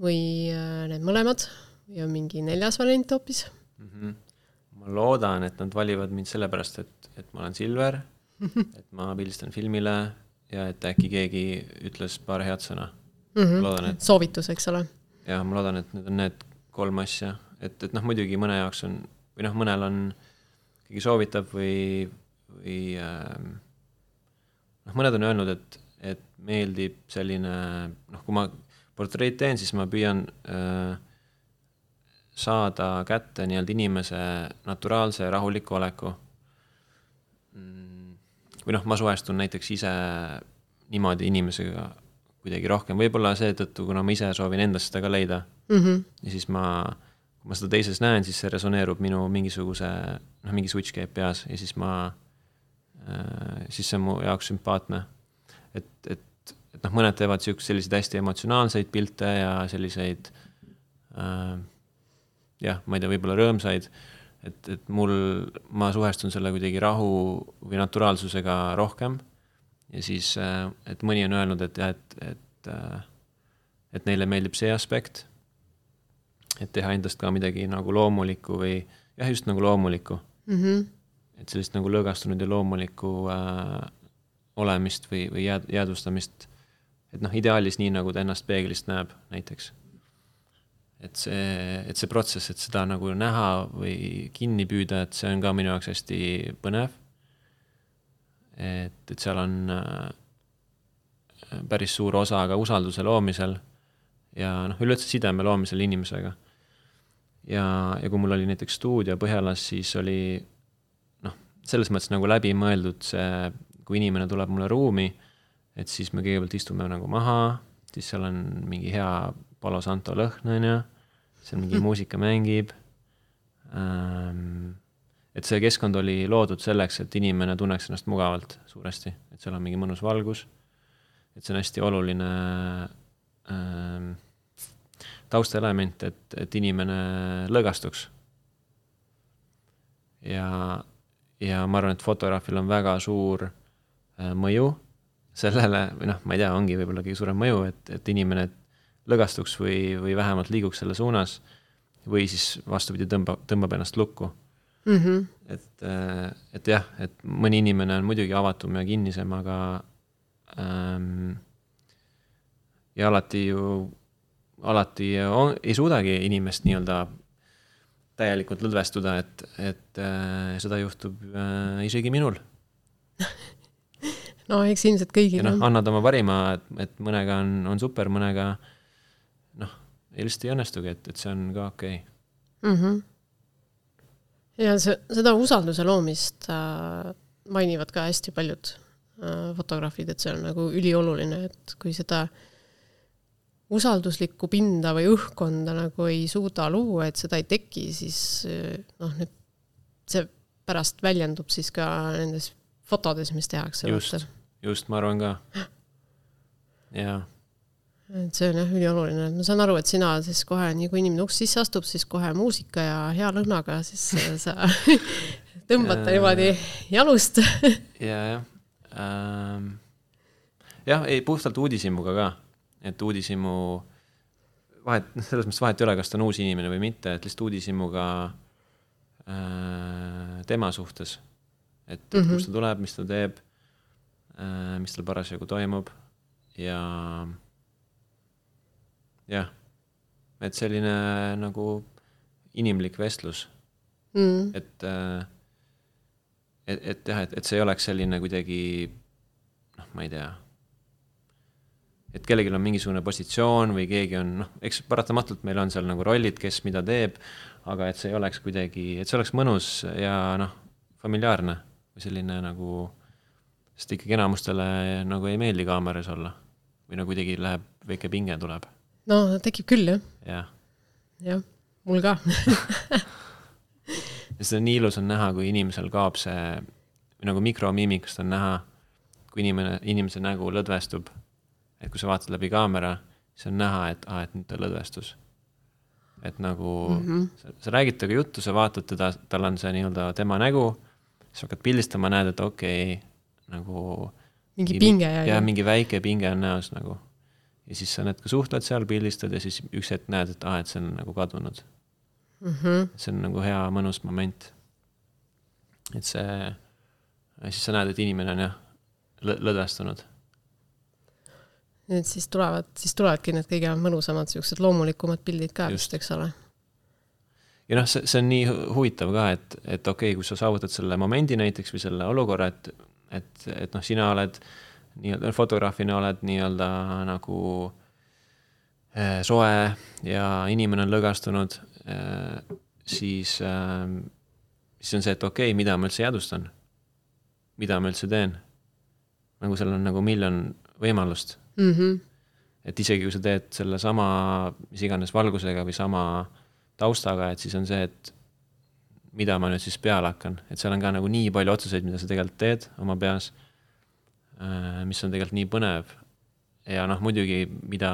või äh, need mõlemad on mingi neljas variant hoopis mm? -hmm. ma loodan, et nad valivad mind sellepärast, et, et ma olen Silver et ma pildistan filmile ja et äkki keegi ütles paar head sõna mm. -hmm. loodan, et soovitus, eks ole. jah, ma loodan, et need on need kolm asja, et, et noh, muidugi mõne jaoks on, või noh, mõnel on keegi soovitab või, või äh, noh, mõned on öelnud, et, et meeldib selline noh, kui ma portreed teen, siis ma püüan äh, saada kätte nii-öelda inimese naturaalse rahuliku oleku. Või noh, ma suhestun näiteks ise niimoodi inimesega kuidagi rohkem, võib-olla seetõttu, kuna ma ise soovin endas seda ka leida mm. -hmm. ja siis ma kui ma seda teises näen, siis see resoneerub minu mingisuguse, noh, mingi switch käib peas ja siis ma äh,, siis see on mu jaoks sümpaatne. et, et, et noh, mõned teevad siukseid, selliseid hästi emotsionaalseid pilte ja selliseid äh, jah, ma ei tea, võib-olla rõõmsaid, et, et mul, ma suhestun selle kuidagi rahu või naturaalsusega rohkem ja siis, äh, et mõni on öelnud, et jah, et, et, äh, et neile meeldib see aspekt et teha endast ka midagi nagu loomulikku või jah, just nagu loomulikku mm. -hmm. et sellist nagu lõõgastunud ja loomulikku äh, olemist või, või jääd-, jäädvustamist. et noh, ideaalis nii, nagu ta ennast peeglist näeb, näiteks. Et see, et see protsess, et seda nagu näha või kinni püüda, et see on ka minu jaoks hästi põnev. et, et seal on äh, päris suur osa ka usalduse loomisel ja noh, üleüldse sideme loomisel inimesega. ja, ja kui mul oli näiteks stuudio Põhjalas, siis oli noh, selles mõttes nagu läbimõeldud see, kui inimene tuleb mulle ruumi, et siis me kõigepealt istume nagu maha, siis seal on mingi hea Palo Santo lõhn, on ju, seal mingi mm. muusika mängib ähm,. et see keskkond oli loodud selleks, et inimene tunneks ennast mugavalt suuresti, et seal on mingi mõnus valgus. et see on hästi oluline ähm, taustaelement, et, et inimene lõõgastuks. ja, ja ma arvan, et fotograafil on väga suur äh, mõju sellele, või noh, ma ei tea, ongi võib-olla kõige suurem mõju, et, et inimene lõõgastuks või, või vähemalt liiguks selle suunas või siis vastupidi, tõmbab, tõmbab ennast lukku mm. -hmm. et, äh, et jah, et mõni inimene on muidugi avatum ja kinnisem, aga ähm, ja alati ju, alati on, ei suudagi inimest nii-öelda täielikult lõdvestuda, et, et äh, seda juhtub äh, isegi minul no eks ilmselt kõigil on. annad oma parima, et, et mõnega on, on super, mõnega noh, lihtsalt ei õnnestugi, et, et see on ka okei okay. mm. -hmm. ja see, seda usalduse loomist äh, mainivad ka hästi paljud äh, fotograafid, et see on nagu ülioluline, et kui seda äh, usalduslikku pinda või õhkkonda nagu ei suuda luua, et seda ei teki, siis noh, nüüd see pärast väljendub siis ka nendes fotodes, mis tehakse. just, just, ma arvan ka. jaa et see on jah ülioluline, et ma saan aru, et sina siis kohe, nii kui inimene uks sisse astub, siis kohe muusika ja hea lõhnaga, siis sa tõmbad ta niimoodi jalust ja, jah ähm,. jah, ei puhtalt uudishimuga ka, et uudishimu vahet, noh, selles mõttes vahet ei ole, kas ta on uus inimene või mitte, et lihtsalt uudishimuga äh, tema suhtes. et, et mm -hmm. kust ta tuleb, mis ta teeb äh,, mis tal parasjagu toimub ja jah, et selline nagu inimlik vestlus. Mm.. et, äh, et, et jah, et, et see ei oleks selline kuidagi noh, ma ei tea, et kellelgi on mingisugune positsioon või keegi on noh, eks paratamatult meil on seal nagu rollid, kes mida teeb, aga et see ei oleks kuidagi, et see oleks mõnus ja noh, familiaarne või selline nagu, sest ikkagi enamustele nagu ei meeldi kaameras olla. Või no kuidagi läheb, väike pinge tuleb no tekib küll jah. jah. jah, mul ka seda nii ilus on näha, kui inimesel kaob see, nagu mikromiimikust on näha, kui inimene, inimese nägu lõdvestub. et kui sa vaatad läbi kaamera, siis on näha, et aa ah,, et nüüd ta lõdvestus. et nagu mm -hmm. sa, sa räägid temaga juttu, sa vaatad teda, tal on see nii-öelda tema nägu, siis hakkad pildistama, näed, et okei okay,, nagu mingi pinge jäi. jah, mingi väike pinge on näos nagu ja siis sa natuke suhtled seal, pildistad ja siis üks hetk näed, et ah, et see on nagu kadunud mm. -hmm. see on nagu hea mõnus moment. et see, siis sa näed, et inimene on jah, lõdvestunud. nüüd siis tulevad, siis tulevadki need kõige mõnusamad siuksed loomulikumad pildid ka vist, eks ole? ja noh, see, see on nii huvitav ka, et, et okei okay,, kui sa saavutad selle momendi näiteks või selle olukorra, et, et, et noh, sina oled äh, nii-öelda fotograafina oled nii-öelda nagu äh, soe ja inimene on lõgastunud äh,, siis äh,, siis on see, et okei okay,, mida ma üldse jäädvustan. mida ma üldse teen. nagu seal on nagu miljon võimalust mm. -hmm. et isegi kui sa teed sellesama, mis iganes valgusega või sama taustaga, et siis on see, et mida ma nüüd siis peale hakkan, et seal on ka nagu nii palju otsuseid, mida sa tegelikult teed oma peas mis on tegelikult nii põnev. ja noh, muidugi, mida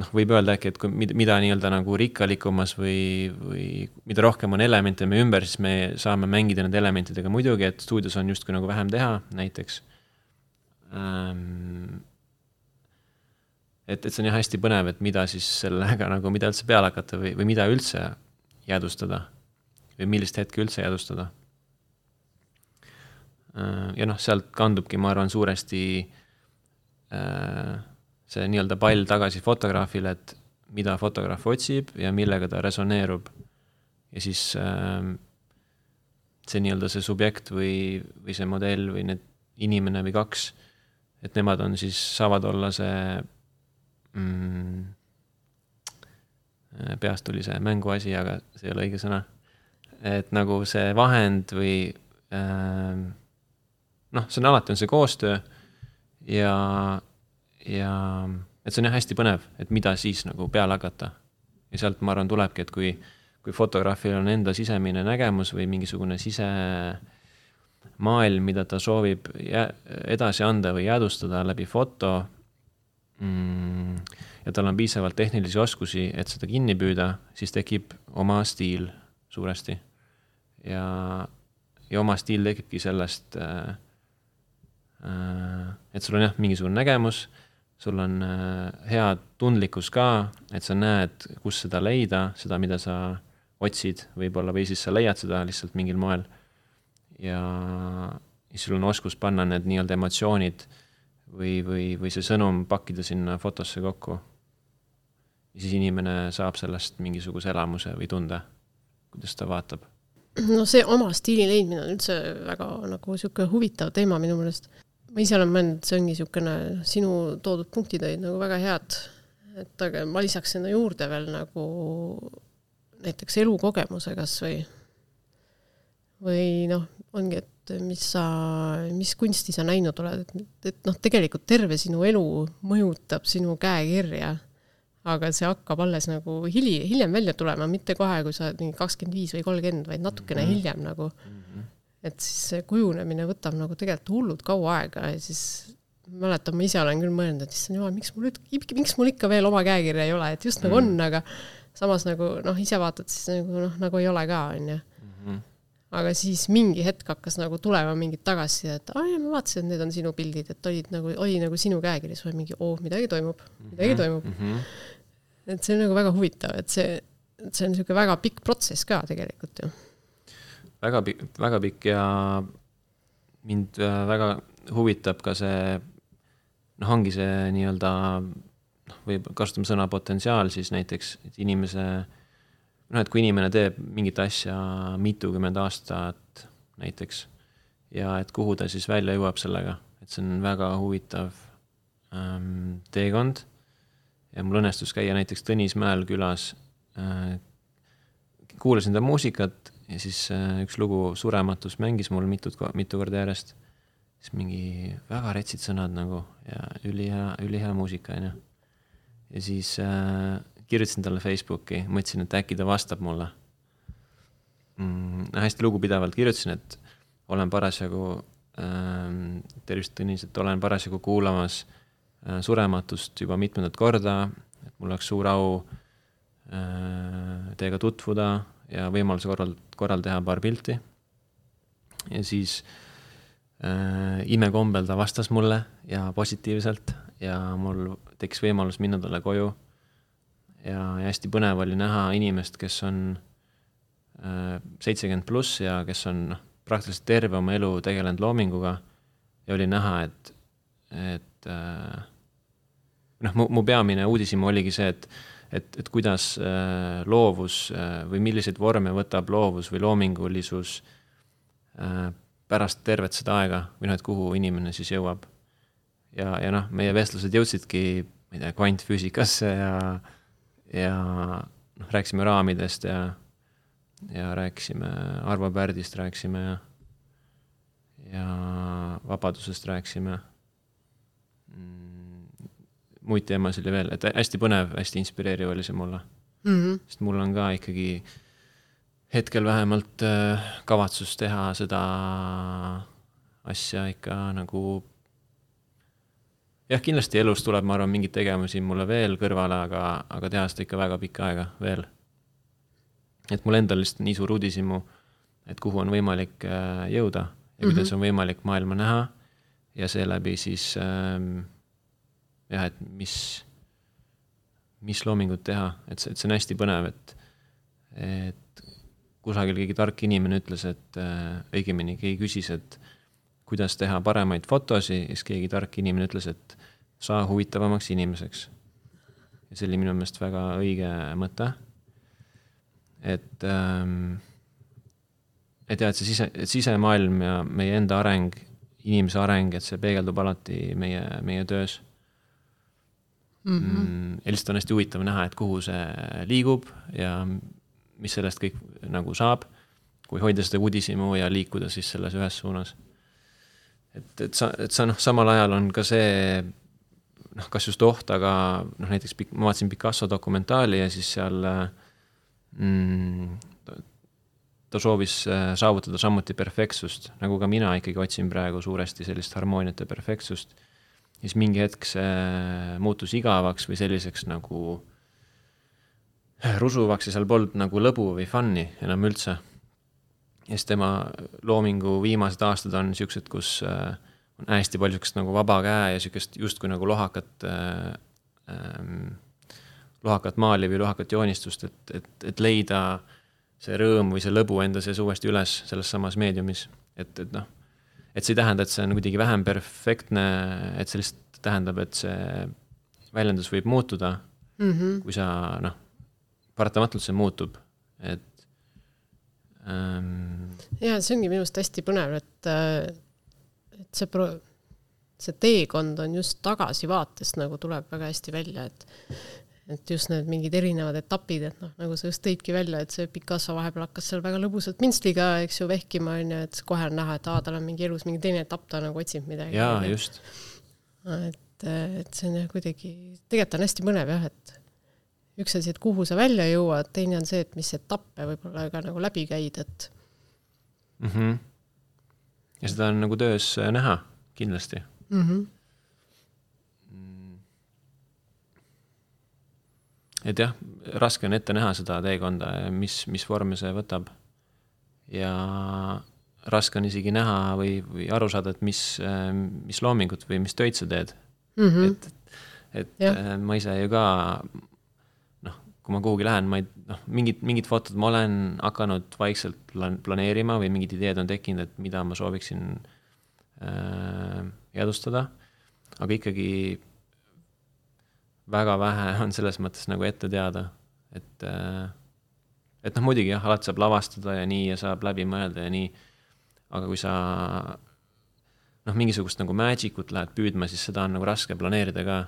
noh, võib öelda äkki, et kui mida, mida nii-öelda nagu rikkalikumas või, või mida rohkem on elemente meie ümber, siis me saame mängida nende elementidega muidugi, et stuudios on justkui nagu vähem teha, näiteks ähm,. et, et see on jah hästi põnev, et mida siis sellega nagu, mida üldse peale hakata või, või mida üldse jäädvustada või millist hetke üldse jäädvustada Äh, ja noh, sealt kandubki, ma arvan, suuresti äh, see nii-öelda pall tagasi fotograafile, et mida fotograaf otsib ja millega ta resoneerub. ja siis äh, see nii-öelda see subjekt või, või see modell või need inimene või kaks, et nemad on siis, saavad olla see mm, peast tuli see mänguasi, aga see ei ole õige sõna. et nagu see vahend või äh, noh, see on alati, on see koostöö ja, ja et see on jah hästi põnev, et mida siis nagu peale hakata. ja sealt ma arvan, tulebki, et kui, kui fotograafil on enda sisemine nägemus või mingisugune sisemaailm, mida ta soovib edasi anda või jäädvustada läbi foto mm,, ja tal on piisavalt tehnilisi oskusi, et seda kinni püüda, siis tekib oma stiil suuresti. ja, ja oma stiil tekibki sellest äh, et sul on jah, mingisugune nägemus, sul on äh, hea tundlikkus ka, et sa näed, kus seda leida, seda, mida sa otsid võib-olla, või siis sa leiad seda lihtsalt mingil moel. ja siis sul on oskus panna need nii-öelda emotsioonid või, või, või see sõnum pakkida sinna fotosse kokku. ja siis inimene saab sellest mingisuguse elamuse või tunde, kuidas ta vaatab no see oma stiili leidmine on üldse väga nagu niisugune huvitav teema minu meelest ma ise olen mõelnud, see ongi niisugune, sinu toodud punktid olid nagu väga head, et aga ma lisaks sinna juurde veel nagu näiteks elukogemuse kas või, või noh, ongi, et mis sa, mis kunsti sa näinud oled, et, et noh, tegelikult terve sinu elu mõjutab sinu käekirja, aga see hakkab alles nagu hili, hiljem välja tulema, mitte kohe, kui sa oled mingi kakskümmend viis või kolmkümmend, vaid natukene mm -hmm. hiljem nagu mm. -hmm et siis see kujunemine võtab nagu tegelikult hullult kaua aega ja siis mäletan, ma ise olen küll mõelnud, et issand jumal, miks mul miks mul ikka veel oma käekirja ei ole, et just nagu on, aga samas nagu noh, ise vaatad, siis nagu noh, nagu ei ole ka, onju. Mhm. aga siis mingi hetk hakkas nagu tulema mingit tagasisidet, et aa jaa, ma vaatasin, et need on sinu pildid, et olid nagu, oli nagu sinu käekiri, siis oli mingi, oo, midagi toimub, midagi mhm. toimub mm. -hmm. et see on nagu väga huvitav, et see, see on niisugune väga pikk protsess ka tegelikult ju. Väga pikk, väga pikk ja mind äh, väga huvitab ka see, noh, ongi see nii-öelda noh, või kasutame sõna potentsiaal siis näiteks, et inimese, noh, et kui inimene teeb mingit asja mitukümmend aastat näiteks ja et kuhu ta siis välja jõuab sellega, et see on väga huvitav ähm, teekond. ja mul õnnestus käia näiteks Tõnismäel külas äh,. kuulasin ta muusikat ja siis äh, üks lugu Surematus mängis mul mitut, mitu korda järjest. siis mingi väga retsid sõnad nagu ja ülihea, ülihea muusika, onju ja siis äh, kirjutasin talle Facebooki, mõtlesin, et äkki ta vastab mulle mm,. hästi lugupidavalt kirjutasin, et olen parasjagu äh,, tervist Tõnis, et olen parasjagu kuulamas äh, Surematust juba mitmendat korda, et mul oleks suur au äh, teiega tutvuda ja võimaluse korral, korral teha paar pilti. ja siis äh, imekombel ta vastas mulle ja positiivselt ja mul tekkis võimalus minna talle koju. ja, ja hästi põnev oli näha inimest, kes on äh, seitsekümmend pluss ja kes on noh, praktiliselt terve oma elu tegelenud loominguga. ja oli näha, et, et äh, noh, mu, mu peamine uudishimu oligi see, et, et, et kuidas äh, loovus äh, või milliseid vorme võtab loovus või loomingulisus äh, pärast tervet seda aega või noh, et kuhu inimene siis jõuab ja, ja noh, meie vestlused jõudsidki, ma ei tea, kvantfüüsikasse ja, ja noh, rääkisime raamidest ja, ja rääkisime Arvo Pärdist rääkisime ja, ja vabadusest rääkisime mm,. Muid teemasid oli veel, et hästi põnev, hästi inspireeriv oli see mulle mm. -hmm. sest mul on ka ikkagi hetkel vähemalt äh, kavatsus teha seda asja ikka nagu jah, kindlasti elus tuleb, ma arvan, mingeid tegevusi mulle veel kõrvale, aga, aga teha seda ikka väga pikka aega veel. et mul endal lihtsalt nii suur uudishimu, et kuhu on võimalik äh, jõuda ja mm -hmm. kuidas on võimalik maailma näha ja seeläbi siis ähm, jah, et mis, mis loomingut teha, et see, et see on hästi põnev, et, et kusagil keegi tark inimene ütles, et äh, õigemini keegi küsis, et kuidas teha paremaid fotosid, siis keegi tark inimene ütles, et saa huvitavamaks inimeseks. ja see oli minu meelest väga õige mõte. et ähm,, et jah, et see sise, sisemaailm ja meie enda areng, inimese areng, et see peegeldub alati meie, meie töös mm. -hmm. Mm, ja lihtsalt on hästi huvitav näha, et kuhu see liigub ja mis sellest kõik nagu saab, kui hoida seda uudishimu ja liikuda siis selles ühes suunas et, et sa, et sa noh, samal ajal on ka see noh, kas just oht, aga noh, näiteks ma vaatasin Picasso dokumentaali ja siis seal mm, ta soovis äh, saavutada samuti perfektsust, nagu ka mina ikkagi otsin praegu suuresti sellist harmooniat ja perfektsust. Siis mingi hetk see muutus igavaks või selliseks nagu rusuvaks ja seal polnud nagu lõbu või fun'i enam üldse ja siis tema loomingu viimased aastad on niisugused, kus äh, on hästi palju niisugust nagu vaba käe ja niisugust justkui nagu lohakat äh,, ähm, lohakat maali või lohakat joonistust, et, et, et leida see rõõm või see lõbu enda sees uuesti üles selles samas meediumis. et, et noh, et see ei tähenda, et see on kuidagi vähem perfektne, et see lihtsalt tähendab, et see väljendus võib muutuda mm, -hmm. kui sa noh, paratamatult see muutub, et ähm.... ja see ongi minu arust hästi põnev, et, äh, et see pro-, see teekond on just tagasivaatest nagu tuleb väga hästi välja, et et just need mingid erinevad etapid, et noh, nagu sa just tõidki välja, et see Picasso vahepeal hakkas seal väga lõbusalt minstliga, eks ju, vehkima onju, et kohe on näha, et aa, tal on mingi elus mingi teine etapp, ta nagu otsib midagi. jaa, just. et, et see on jah kuidagi, tegelikult on hästi põnev jah, et üks asi, et kuhu sa välja jõuad, teine on see, et mis etappe võib-olla ka nagu läbi käid, et mm. -hmm. ja seda on nagu töös äh, näha, kindlasti mm. -hmm. Et jah, raske on ette näha seda teekonda, mis, mis vorme see võtab. ja raske on isegi näha või, või aru saada, et mis, mis loomingut või mis töid sa teed Mm -hmm. et, et ja. Ma ise ju ka noh, kui ma kuhugi lähen, ma ei noh, mingid, mingid fotod ma olen hakanud vaikselt plan-, planeerima või mingid ideed on tekkinud, et mida ma sooviksin äh, jäädvustada, aga ikkagi väga vähe on selles mõttes nagu ette teada, et äh, et noh, muidugi jah, alati saab lavastada ja nii ja saab läbi mõelda ja nii, aga kui sa noh, mingisugust nagu magic ut lähed püüdma, siis seda on nagu raske planeerida ka.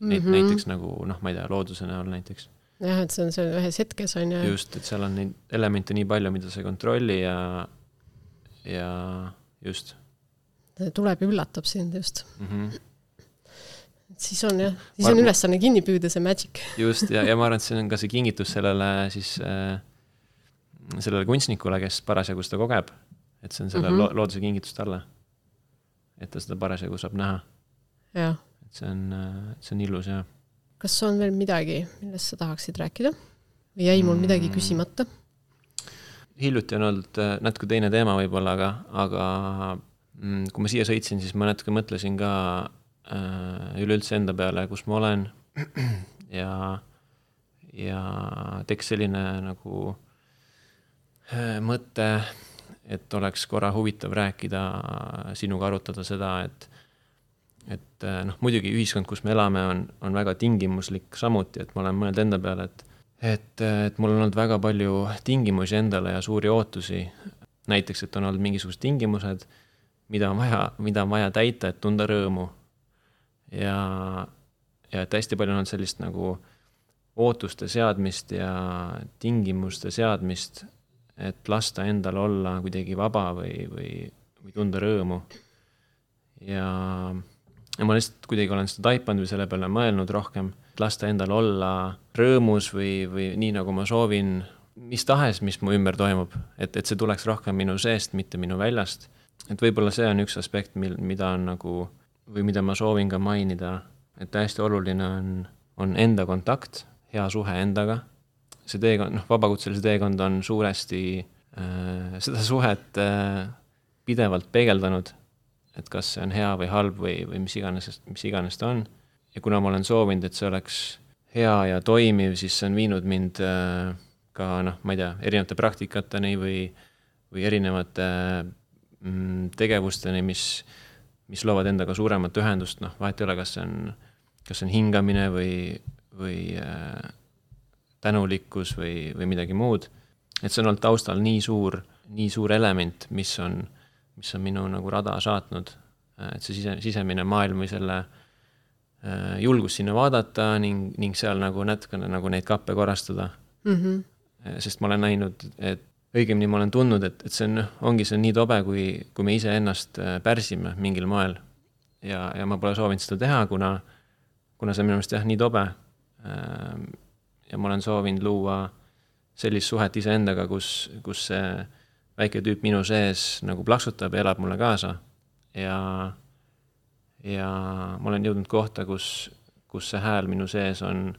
Neid mm -hmm. näiteks nagu noh, ma ei tea, looduse näol näiteks. jah, et see on seal ühes hetkes on ju. just, et seal on neid elemente nii palju, mida sa ei kontrolli ja, ja just. tuleb ja üllatab sind just mm. -hmm. Siis on jah, siis ma, on ülesanne kinni püüda, see magic. just, ja, ja ma arvan, et see on ka see kingitus sellele siis äh, sellele kunstnikule, kes parasjagu seda kogeb. et see on selle mm -hmm. lo looduse kingitus talle et ta seda parasjagu saab näha. et see on, see on ilus ja. kas on veel midagi, millest sa tahaksid rääkida või jäi mul midagi mm. küsimata? hiljuti on olnud äh, natuke teine teema võib-olla, aga, aga mm, kui ma siia sõitsin, siis ma natuke mõtlesin ka äh, üleüldse enda peale, kus ma olen ja, ja tekkis selline nagu äh, mõte et oleks korra huvitav rääkida, sinuga arutada seda, et et noh, muidugi ühiskond, kus me elame, on, on väga tingimuslik samuti, et ma olen mõelnud enda peale, et et, et mul on olnud väga palju tingimusi endale ja suuri ootusi. näiteks, et on olnud mingisugused tingimused, mida on vaja, mida on vaja täita, et tunda rõõmu. Ja, ja et hästi palju on olnud sellist nagu ootuste seadmist ja tingimuste seadmist et lasta endal olla kuidagi vaba või, või, või tunda rõõmu. ja, ja ma lihtsalt kuidagi olen seda taipanud või selle peale mõelnud rohkem, lasta endal olla rõõmus või, või nii, nagu ma soovin, mis tahes, mis mu ümber toimub, et, et see tuleks rohkem minu seest, mitte minu väljast. et võib-olla see on üks aspekt, mil, mida on nagu või mida ma soovin ka mainida, et hästi oluline on, on enda kontakt, hea suhe endaga see teekond, noh, vabakutselise teekond on suuresti äh, seda suhet äh, pidevalt peegeldanud, et kas see on hea või halb või, või mis iganes, mis iganes ta on. ja kuna ma olen soovinud, et see oleks hea ja toimiv, siis see on viinud mind äh, ka noh, ma ei tea, erinevate praktikateni või, või erinevate mm, tegevusteni, mis, mis loovad endaga suuremat ühendust, noh, vahet ei ole, kas see on, kas see on hingamine või, või äh, tänulikkus või, või midagi muud. et see on olnud taustal nii suur, nii suur element, mis on, mis on minu nagu rada saatnud, et see sise, sisemine maailm või selle äh, julgus sinna vaadata ning, ning seal nagu natukene nagu neid kappe korrastada mm. -hmm. sest ma olen näinud, et õigemini ma olen tundnud, et, et see on, ongi see on nii tobe, kui, kui me iseennast äh, pärsime mingil moel. ja, ja ma pole soovinud seda teha, kuna, kuna see on minu meelest jah, nii tobe ja ma olen soovinud luua sellist suhet iseendaga, kus, kus see väike tüüp minu sees nagu plaksutab ja elab mulle kaasa. ja, ja ma olen jõudnud kohta, kus, kus see hääl minu sees on,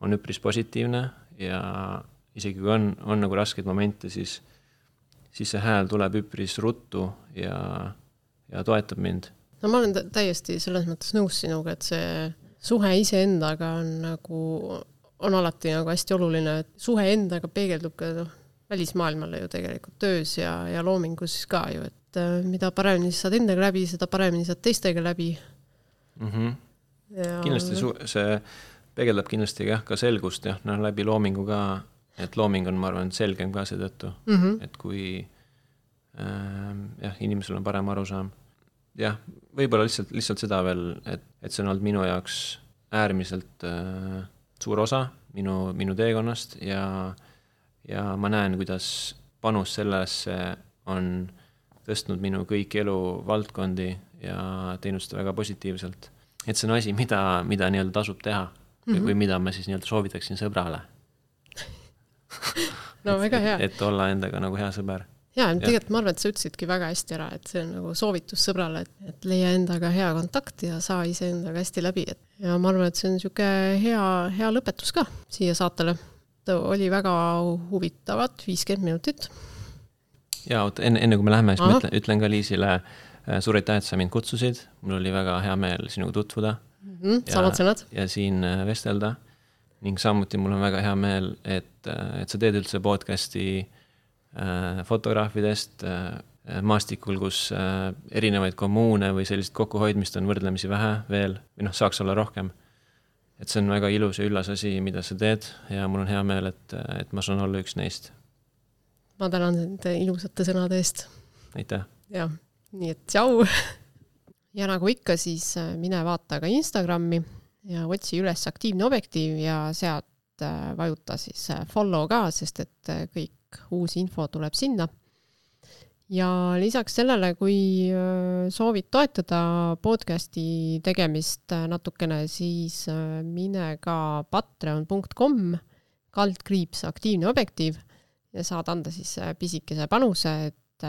on üpris positiivne ja isegi kui on, on nagu raskeid momente, siis, siis see hääl tuleb üpris ruttu ja, ja toetab mind. no ma olen täiesti selles mõttes nõus sinuga, et see suhe iseendaga on nagu on alati nagu hästi oluline, et suhe endaga peegeldub ka noh, välismaailmale ju tegelikult töös ja, ja loomingus ka ju, et äh, mida paremini sa saad endaga läbi, seda paremini saad teistega läbi mm. -hmm. Ja... kindlasti su-, see peegeldab kindlasti jah, ka selgust jah, noh läbi loomingu ka, et looming on, ma arvan, selgem ka seetõttu mm, -hmm. et kui äh, jah, inimesel on parem arusaam. jah, võib-olla lihtsalt, lihtsalt seda veel, et, et see on olnud minu jaoks äärmiselt äh, suur osa minu, minu teekonnast ja, ja ma näen, kuidas panus sellesse on tõstnud minu kõiki eluvaldkondi ja teinud seda väga positiivselt. et see on asi, mida, mida nii-öelda tasub teha mm -hmm. või mida ma siis nii-öelda soovitaksin sõbrale no väga hea. et olla endaga nagu hea sõber. ja tegelikult ma arvan, et sa ütlesidki väga hästi ära, et see on nagu soovitus sõbrale, et, et leia endaga hea kontakt ja saa iseendaga hästi läbi, et ja ma arvan, et see on niisugune hea, hea lõpetus ka siia saatele. oli väga huvitavad viiskümmend minutit. ja oot, enne, enne kui me läheme, siis Aha. ma ütlen, ütlen ka Liisile äh, suur aitäh, et sa mind kutsusid, mul oli väga hea meel sinuga tutvuda mm. -hmm, samad sõnad. ja siin äh, vestelda ning samuti mul on väga hea meel, et, äh, et sa teed üldse podcast'i äh, fotograafidest äh, maastikul, kus äh, erinevaid kommuune või sellist kokkuhoidmist on võrdlemisi vähe veel või noh, saaks olla rohkem. et see on väga ilus ja üllas asi, mida sa teed ja mul on hea meel, et, et ma saan olla üks neist. ma tänan nende ilusate sõnade eest. aitäh. jah, nii et tšau ja nagu ikka, siis äh, mine vaata ka Instagrami ja otsi üles aktiivne objektiiv ja sealt äh, vajuta siis follow ka, sest et kõik uus info tuleb sinna ja lisaks sellele, kui äh, soovid toetada podcasti tegemist äh, natukene, siis äh, mine ka patreon.com kaldkriips aktiivne objektiiv ja saad anda siis pisikese panuse, et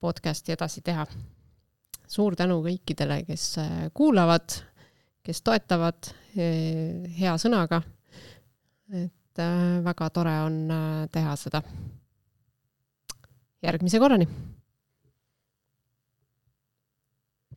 podcasti edasi teha. suur tänu kõikidele, kes kuulavad, kes toetavad hea sõnaga. et väga tore on teha seda järgmise korrani